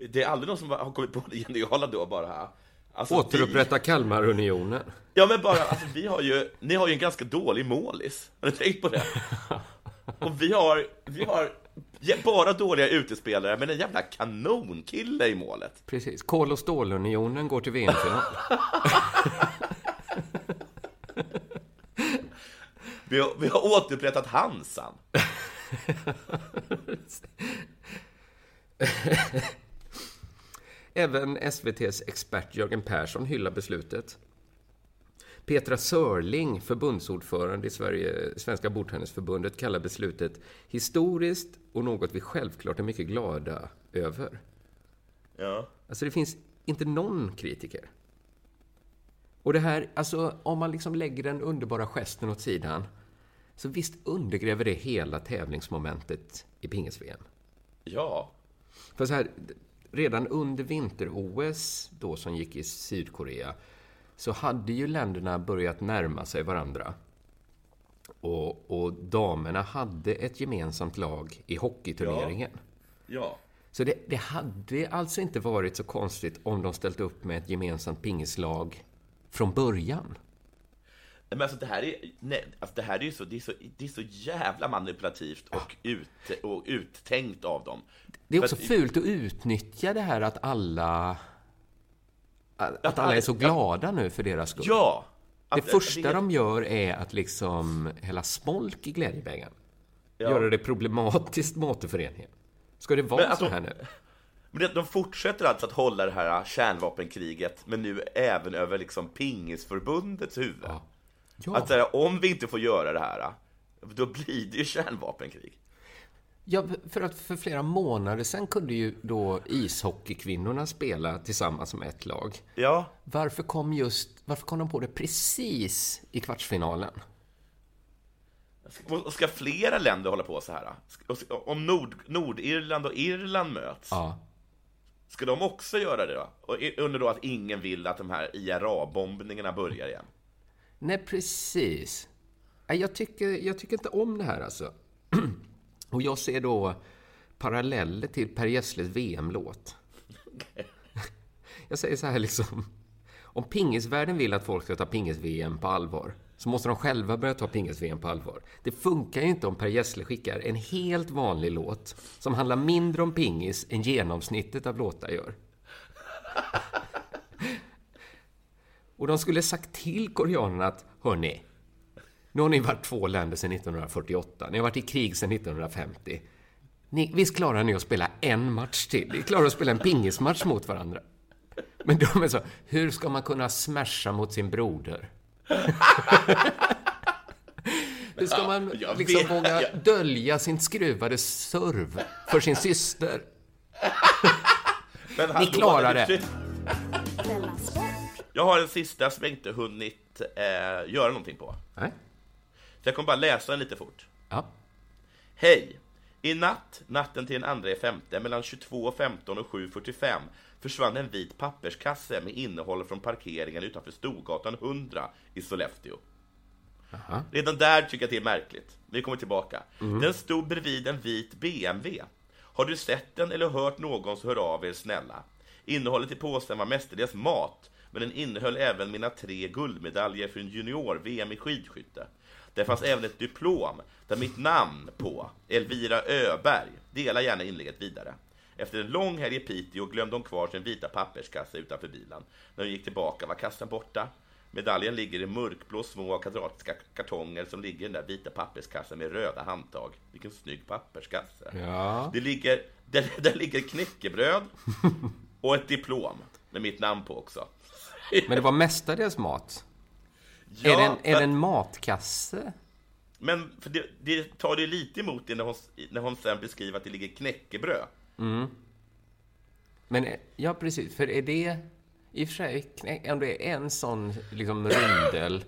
Det är aldrig någon som har kommit på det geniala då bara. Alltså, Återupprätta Kalmarunionen. Vi, ja men bara, alltså, vi har ju, ni har ju en ganska dålig målis. Har ni tänkt på det? Och vi har, vi har bara dåliga utespelare, men en jävla kanonkille i målet. Precis. Kol och stålunionen går till VM-final. Vi har, vi har återupprättat Hansan. Även SVTs expert Jörgen Persson hyllar beslutet. Petra Sörling, förbundsordförande i Sverige, Svenska bordtennisförbundet, kallar beslutet historiskt och något vi självklart är mycket glada över. Ja. Alltså det finns inte någon kritiker. Och det här, alltså om man liksom lägger den underbara gesten åt sidan, så visst undergräver det hela tävlingsmomentet i pingis-VM. Ja. För så här, redan under vinter-OS, då som gick i Sydkorea, så hade ju länderna börjat närma sig varandra. Och, och damerna hade ett gemensamt lag i hockeyturneringen. Ja. Så det, det hade alltså inte varit så konstigt om de ställt upp med ett gemensamt pingislag från början. Men alltså det här är, nej, alltså det här är ju så, det är så, det är så jävla manipulativt och, ut, och uttänkt av dem. Det är För också att- fult att utnyttja det här att alla... Att, att alla är så glada nu för deras skull. Ja! Det Att- första det är- de gör är att liksom hälla smolk i glädjebägaren. Ja. Göra det problematiskt med återföreningen. Ska det vara Men så de- här nu? Men det- de fortsätter alltså att hålla det här kärnvapenkriget, men nu även över liksom pingisförbundets huvud. Ja. Ja. Att säga, om vi inte får göra det här, då blir det ju kärnvapenkrig. Ja, för att för flera månader sedan kunde ju då ishockeykvinnorna spela tillsammans som ett lag. Ja, Varför kom just... Varför kom de på det precis i kvartsfinalen? och ska flera länder hålla på så här? Ska- Om Nord, Nordirland och Irland möts, Ja. ska de också göra det då? Och under då att ingen vill att de här IRA-bombningarna börjar igen. Nej, precis. Jag tycker, jag tycker inte om det här alltså. Och jag ser då paralleller till Per Gessles VM-låt. Jag säger så här liksom. Om pingisvärlden vill att folk ska ta pingis-VM på allvar så måste de själva börja ta pingis-VM på allvar. Det funkar ju inte om Per Gessle skickar en helt vanlig låt som handlar mindre om pingis än genomsnittet av låtar gör. Och de skulle sagt till koreanerna att, hörni, nu har ni varit två länder sedan 1948, ni har varit i krig sedan 1950. Ni, visst klarar ni att spela en match till? Ni klarar att spela en pingismatch mot varandra. Men de är så, hur ska man kunna smasha mot sin broder? hur ska man liksom vet, våga jag- dölja sin skruvade serv för sin syster? Ni klarar det. Jag har en sista som jag inte hunnit eh, göra någonting på. Nej? Så jag kommer bara läsa den lite fort. Ja. Hej! I natt, natten till den andra i femte, mellan 22.15 och 7.45 försvann en vit papperskasse med innehåll från parkeringen utanför Storgatan 100 i Sollefteå. Aha. Redan där tycker jag att det är märkligt. Vi kommer tillbaka. Den stod bredvid en vit BMW. Har du sett den eller hört någon så hör av er snälla. Innehållet i påsen var mestadels mat, men den innehöll även mina tre guldmedaljer för en junior-VM i skidskytte. Det fanns även ett diplom där mitt namn på, Elvira Öberg, dela gärna inlägget vidare. Efter en lång helg i Piteå glömde hon kvar sin vita papperskasse utanför bilen. När hon gick tillbaka var kassen borta. Medaljen ligger i mörkblå små kvadratiska kartonger som ligger i den där vita papperskassen med röda handtag. Vilken snygg papperskasse. Ja. Det ligger, där, där ligger knäckebröd och ett diplom med mitt namn på också. Men det var mestadels mat. Ja, är det en, är det en matkasse? Men för det, det tar det lite emot det när hon, när hon sen beskriver att det ligger knäckebröd. Men, eh, ja precis, för är det... I och för sig, om det är en sån liksom rundel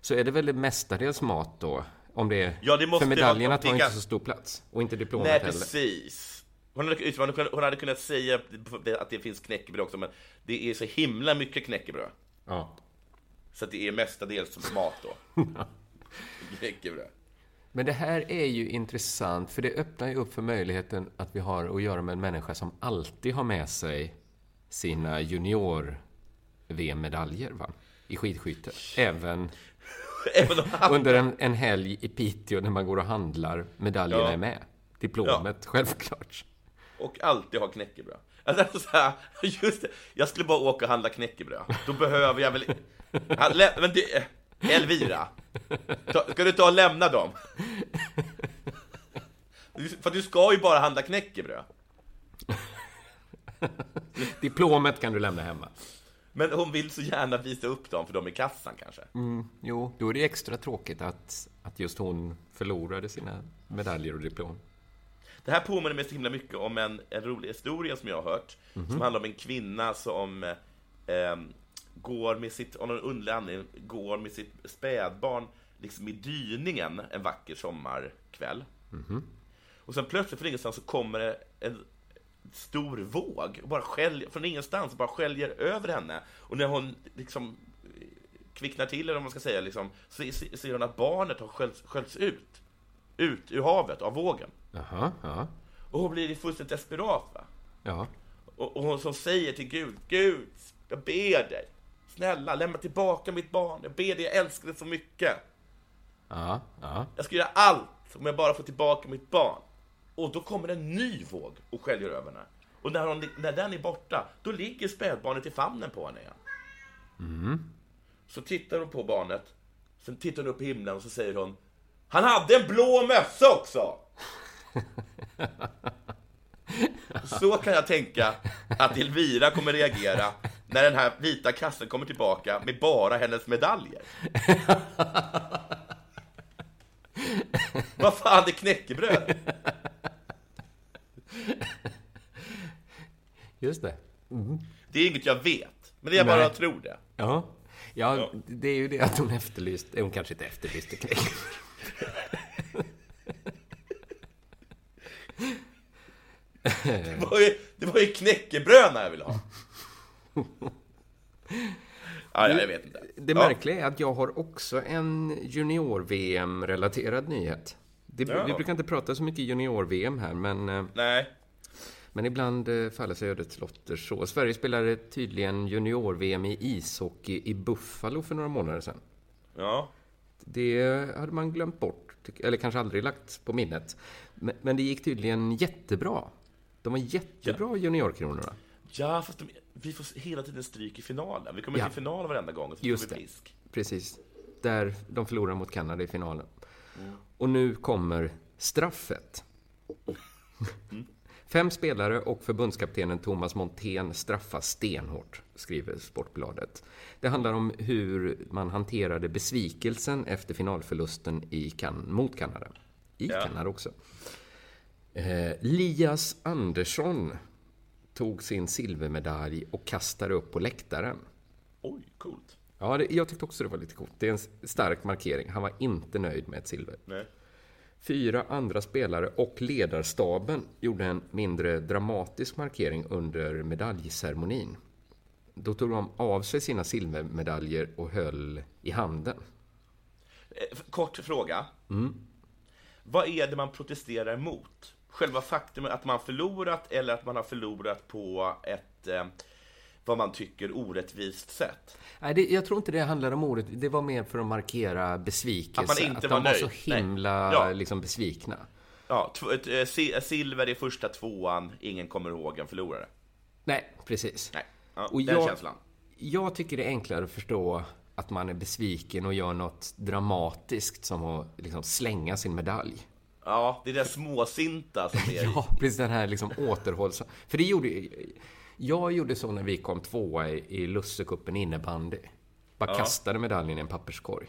så är det väl mestadels mat då? Om det är... Ja, det måste för medaljerna tar inte så stor plats. Och inte diplomet Nej, heller. precis. Hon hade, hon hade kunnat säga att det finns knäckebröd också, men det är så himla mycket knäckebröd. Ja. Så att det är mestadels mat då. knäckebröd. Men det här är ju intressant, för det öppnar ju upp för möjligheten att vi har att göra med en människa som alltid har med sig sina junior-VM-medaljer, va? I skidskytte. Även Även under en, en helg i Piteå när man går och handlar, medaljerna Ja. är med. Diplomet, självklart. och alltid har knäckebröd. Alltså, så här, just det, jag skulle bara åka och handla knäckebröd. Då behöver jag väl... Han Men det... Elvira, ta, ska du ta och lämna dem? För du ska ju bara handla knäckebröd. Diplomet kan du lämna hemma. Men hon vill så gärna visa upp dem för dem i kassan kanske. Mm, jo, då är det extra tråkigt att, att just hon förlorade sina medaljer och diplom. Det här påminner mig så himla mycket om en, en rolig historia som jag har hört, som handlar om en kvinna som eh, eh, går med sitt, av någon underlig anledning, går med sitt spädbarn liksom i dyningen en vacker sommarkväll. Och sen plötsligt från ingenstans så kommer det en stor våg och bara skäljer, från ingenstans bara skäljer över henne. Och när hon liksom kvicknar till, eller vad man ska säga, liksom, så se- ser hon att barnet har sköljts, sköljts ut. Ut ur havet av vågen. Jaha, ja. Och hon blir fullständigt desperat. Va? Ja, Och, och hon som säger till Gud, Gud, jag ber dig. Snälla, lämna tillbaka mitt barn. Jag ber dig, jag älskar dig så mycket. ja, ja. Jag ska göra allt om jag bara får tillbaka mitt barn. Och då kommer en ny våg och sköljer över henne. Och när, hon, när den är borta, då ligger spädbarnet i famnen på henne igen. Så tittar hon på barnet, sen tittar hon upp i himlen och så säger hon Han hade en blå mössa också! Så kan jag tänka att Elvira kommer reagera när den här vita kassen kommer tillbaka med bara hennes medaljer. Vad fan, är knäckebröd! Just det. Det är inget jag vet, men det är bara Nej. att tro det. Ja. ja, Ja. det är ju det att hon efterlyste, hon kanske inte efterlyste knäck. Det var ju, det var ju knäckebröd jag ville ha. Ja, ja, jag vet inte. Det ja. märkliga är att jag har också en junior-VM-relaterad nyhet. Det, Ja. Vi brukar inte prata så mycket junior-VM här, men, eh, Nej, men ibland eh, faller sig ödets lotter så. Sverige spelade tydligen junior-VM i ishockey i Buffalo för några månader sedan. ja. Det hade man glömt bort, eller kanske aldrig lagt på minnet. Men, det gick tydligen jättebra. De var jättebra, juniorkronorna. Ja, fast de, vi får hela tiden stryk i finalen. Vi kommer Ja. till final varenda gång och så Just får vi pisk. Precis. Där de förlorar mot Kanada i finalen. Mm. Och nu kommer straffet. Mm. Fem spelare och förbundskaptenen Thomas Montén straffas stenhårt, skriver Sportbladet. Det handlar om hur man hanterade besvikelsen efter finalförlusten i kan mot Kanada. I Ja. Kanada också. Eh, Lias Andersson tog sin silvermedalj och kastade upp på läktaren. Oj, coolt. Ja, det, jag tyckte också det var lite coolt. Det är en stark markering. Han var inte nöjd med ett silver. Nej. Fyra andra spelare och ledarstaben gjorde en mindre dramatisk markering under medaljceremonin. Då tog de av sig sina silvermedaljer och höll i handen. Eh, Kort fråga. Mm. Vad är det man protesterar mot? Själva faktumet att man förlorat eller att man har förlorat på ett, eh, vad man tycker, orättvist sätt? Nej, det, jag tror inte det handlar om ordet. Det var mer för att markera besvikelse. Att man inte de var var nöjd. så Nej. himla Ja. liksom, besvikna. Ja, eh, si- silver i första tvåan, ingen kommer ihåg en förlorare. Nej, precis. Nej, ja, Och den jag- känslan. Jag tycker det är enklare att förstå att man är besviken och gör något dramatiskt som att liksom slänga sin medalj. Ja, det är det småsinta som är... Ja, precis den här liksom återhållsam. För det gjorde... Jag gjorde så när vi kom tvåa i, i Lussecupen innebandy. Bara Ja. kastade medaljen i en papperskorg.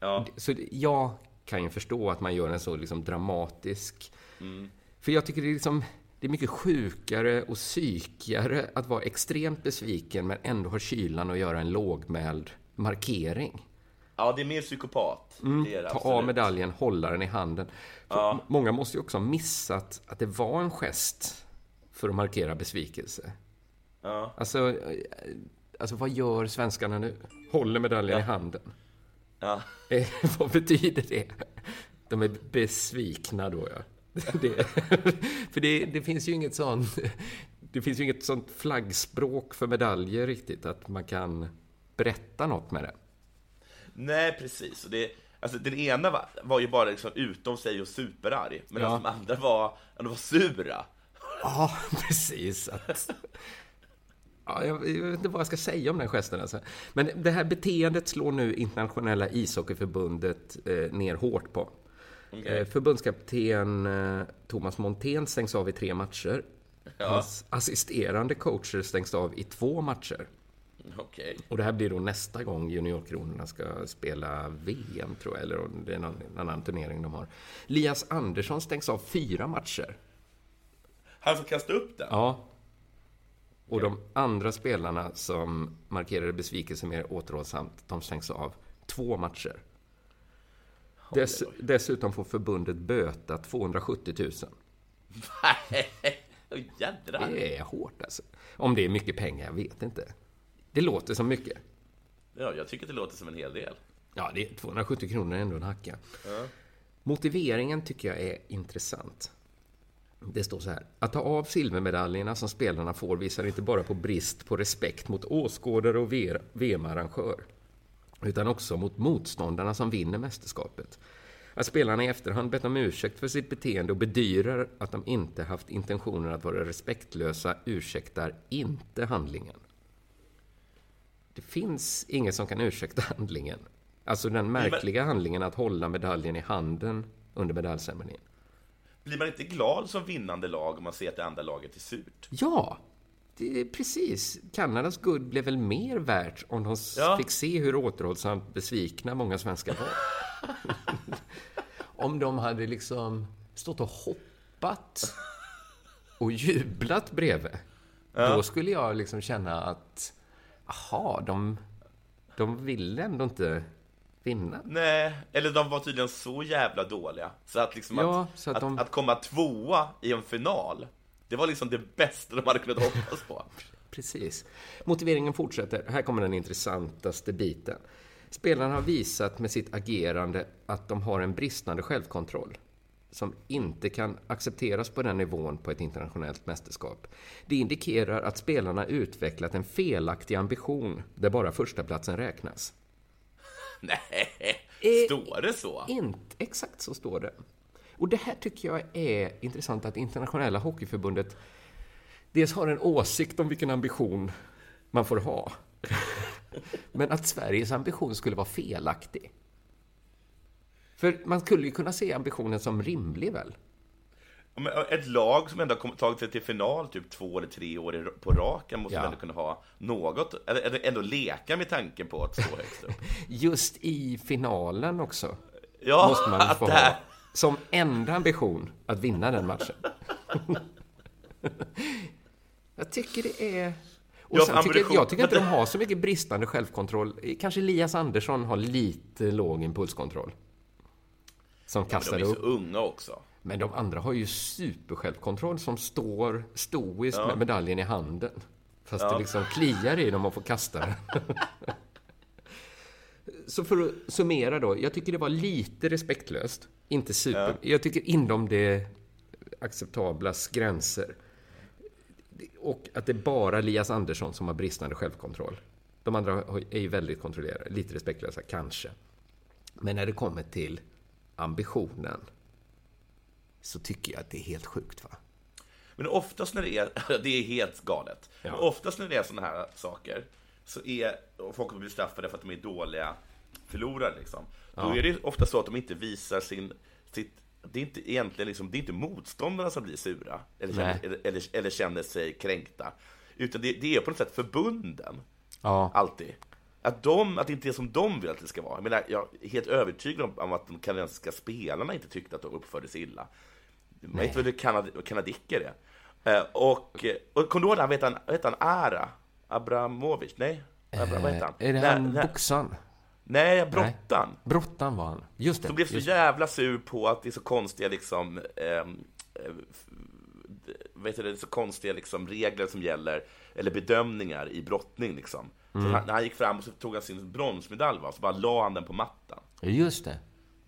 Ja, Så jag kan ju förstå att man gör en så liksom dramatisk... För jag tycker det är liksom... Det är mycket sjukare och psykigare att vara extremt besviken men ändå ha kylan och göra en lågmäld markering. Ja det är mer psykopat. det är det, Mm, Ta absolut. av medaljen, hålla den i handen. Ja. Många måste ju också ha missat att det var en gest för att markera besvikelse. Ja. Alltså, eh, alltså vad gör svenskarna nu? Håller medaljen i handen. Ja. Eh, vad betyder det? De är besvikna då, ja. Det, för det, det finns ju inget sånt... Det finns ju inget sånt flaggspråk för medaljer riktigt, att man kan berätta något med det. Nej, precis. Och det, alltså, den ena var, var ju bara liksom utom sig och superarg, medan Ja. de andra var, de var sura. Ja, precis. Att, ja, jag, jag vet inte vad jag ska säga om den gesten. Alltså. Men det här beteendet slår nu internationella ishockeyförbundet eh, ner hårt på. Eh, förbundskapten eh, Thomas Montén stängs av i tre matcher. Hans assisterande coacher stängs av i två matcher. Okej. Och det här blir då nästa gång Juniorkronorna ska spela VM, tror jag, eller det är någon annan turnering de har. Lias Andersson stängs av fyra matcher. Han får kasta upp den? Ja. Och de andra spelarna som markerade besvikelse mer återhållsamt, de stängs av två matcher. Dess, dessutom får förbundet böta 270 000. Nej, jädrar. Det är hårt alltså. Om det är mycket pengar, jag vet inte. Det låter som mycket. Ja, jag tycker det låter som en hel del. Ja, det är 270 kronor är ändå en hacka. Motiveringen tycker jag är intressant. Det står så här. Att ta av silvermedaljerna som spelarna får visar inte bara på brist på respekt mot åskådare och VM-arrangör, utan också mot motståndarna som vinner mästerskapet. Att spelarna i efterhand bett om ursäkt för sitt beteende och bedyrar att de inte haft intentionen att vara respektlösa ursäktar inte handlingen. Det finns ingen som kan ursäkta handlingen. Alltså den märkliga handlingen att hålla medaljen i handen under medaljceremonin. Blir man inte glad som vinnande lag om man ser att det andra laget är surt? Ja, det är precis. Kanadas guld blev väl mer värt om de Ja. fick se hur återhållsamt besvikna många svenskar var. om de hade liksom stått och hoppat och jublat bredvid. Då skulle jag liksom känna att, aha, de, de ville ändå inte vinna. Nej, eller de var tydligen så jävla dåliga. Så att, liksom Ja, att, så att att, de- att komma tvåa i en final, det var liksom det bästa de hade kunnat hoppas på. Precis. Motiveringen fortsätter. Här kommer den intressantaste biten. Spelarna har visat med sitt agerande att de har en bristande självkontroll som inte kan accepteras på den nivån på ett internationellt mästerskap. Det indikerar att spelarna utvecklat en felaktig ambition där bara första platsen räknas. Nej, står det så? Inte exakt så står det. Och det här tycker jag är intressant att internationella hockeyförbundet dels har en åsikt om vilken ambition man får ha. Men att Sveriges ambition skulle vara felaktig. För man skulle ju kunna se ambitionen som rimlig väl? Ett lag som ändå har tagit sig till final typ två eller tre år på raken måste Ja. ändå kunna ha något, eller, ändå leka med tanken på att stå högst upp. Just i finalen också. Ja, måste man få det ha. Som enda ambition att vinna den matchen. jag tycker det är... Och sen tycker, ambition- jag tycker inte de har så mycket bristande självkontroll. Kanske Elias Andersson har lite låg impulskontroll. Som men kastar de är så upp. unga också. Men de andra har ju supersjälvkontroll som står stoiskt med medaljen i handen. Fast det liksom kliar i dem att få kasta den. Så för att summera då. Jag tycker det var lite respektlöst. Inte super. Jag tycker inom det acceptablas gränser. Och att det är bara Elias Andersson som har bristande självkontroll. De andra är ju väldigt kontrollerade. Lite respektlösa, kanske. Men när det kommer till ambitionen så tycker jag att det är helt sjukt. va? Men oftast när det är, det är helt galet. Men oftast när det är sådana här saker, så är, folk blir straffade för att de är dåliga förlorare liksom. Då är det ofta så att de inte visar sin, sitt, det är inte egentligen liksom, det är inte motståndarna som blir sura, eller känner, eller, eller, eller känner sig kränkta. Utan det, det är på något sätt förbunden, Ja. alltid. Att, de, att det inte är som de vill att det ska vara. Jag, menar, jag är helt övertygad om, att de kanadensiska spelarna inte tyckte att de uppförde sig illa. Man vet väl hur kanad, kanadicker är. Eh, och, och kommer du ihåg han, vet han, vet han Ara? Abramovic? Nej? Abra, vad heter han? Är det nej, han nej, boxaren? nej, Brottan. Brottan var han. Just det. Som blev så jävla sur på att det är så konstiga liksom ehm, eh, vet du, det är så konstiga liksom, regler som gäller, eller bedömningar i brottning liksom. Mm. han, när han gick fram och så tog han sin bronsmedalj va, så bara la han den på mattan. just det.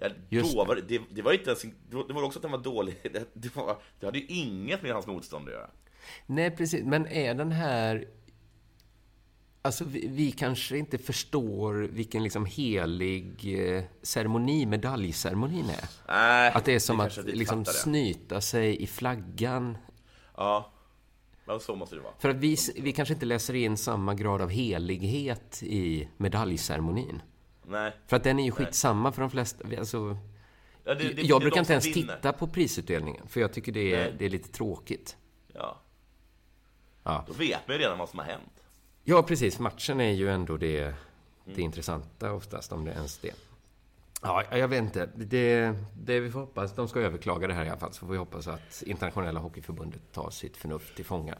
Ja, Just då var det, det, det var inte ens, det var också att den var dålig. Det, det, var, det hade ju inget med hans motstånd att göra. Nej, precis. Men är den här... Alltså, vi, vi kanske inte förstår vilken liksom helig eh, ceremoni medaljceremonin är. Nej, Att det är som vi att liksom det. snyta sig i flaggan. Ja, men så måste det vara. För att vi, vi kanske inte läser in samma grad av helighet i medaljceremonin. Nej. För att den är ju skitsamma för de flesta. Alltså, Ja, det, det, det jag de brukar inte ens vinner. titta på prisutdelningen, för jag tycker det är, Nej. det är lite tråkigt. Ja. Ja. Då vet man ju redan vad som har hänt. Ja, precis. Matchen är ju ändå det, Mm. det intressanta oftast, om det ens det. Ja, jag vet inte. Det, det vi får hoppas, de ska överklaga det här i alla fall, så får vi hoppas att internationella hockeyförbundet tar sitt förnuft till fånga.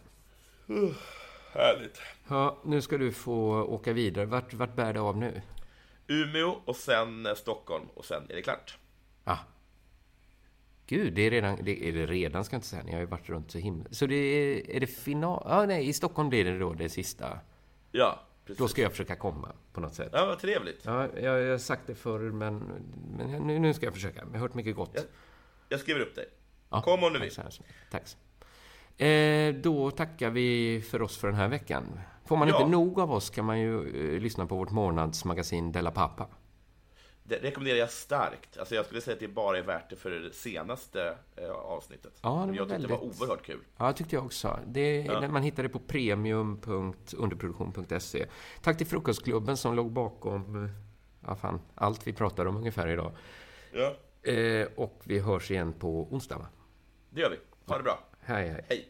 Härligt. Ja, nu ska du få åka vidare. Vart, vart bär det av nu? Umeå och sen eh, Stockholm och sen är det klart. Ah. Gud, det är redan, det är det redan ska jag inte säga. Ni har ju varit runt så himla... Så det är, är det final? Ja, nej, i Stockholm blir det då det sista. Ja, precis. Då ska jag försöka komma på något sätt. Ja, vad trevligt. Ja, jag, jag har sagt det förr, men, men nu, nu ska jag försöka. Jag har hört mycket gott. Ja. Jag skriver upp dig. Ja, Kom om du vill. Tack. Tack. Eh, då tackar vi för oss för den här veckan. Får man Ja. inte nog av oss kan man ju eh, lyssna på vårt månadsmagasin Della Pappa. Det rekommenderar jag starkt. Alltså jag skulle säga att det bara är värt det för det senaste eh, avsnittet. Ja, det var jag tyckte det var väldigt- oerhört kul. Ja, tyckte jag också. Det, Man hittar det på premium.underproduktion.se. Tack till Frukostklubben som låg bakom eh, ja, fan, allt vi pratar om ungefär idag. Ja, Eh, och vi hörs igen på onsdag, va? det gör vi. Ha det bra. Hej, hej. Hej.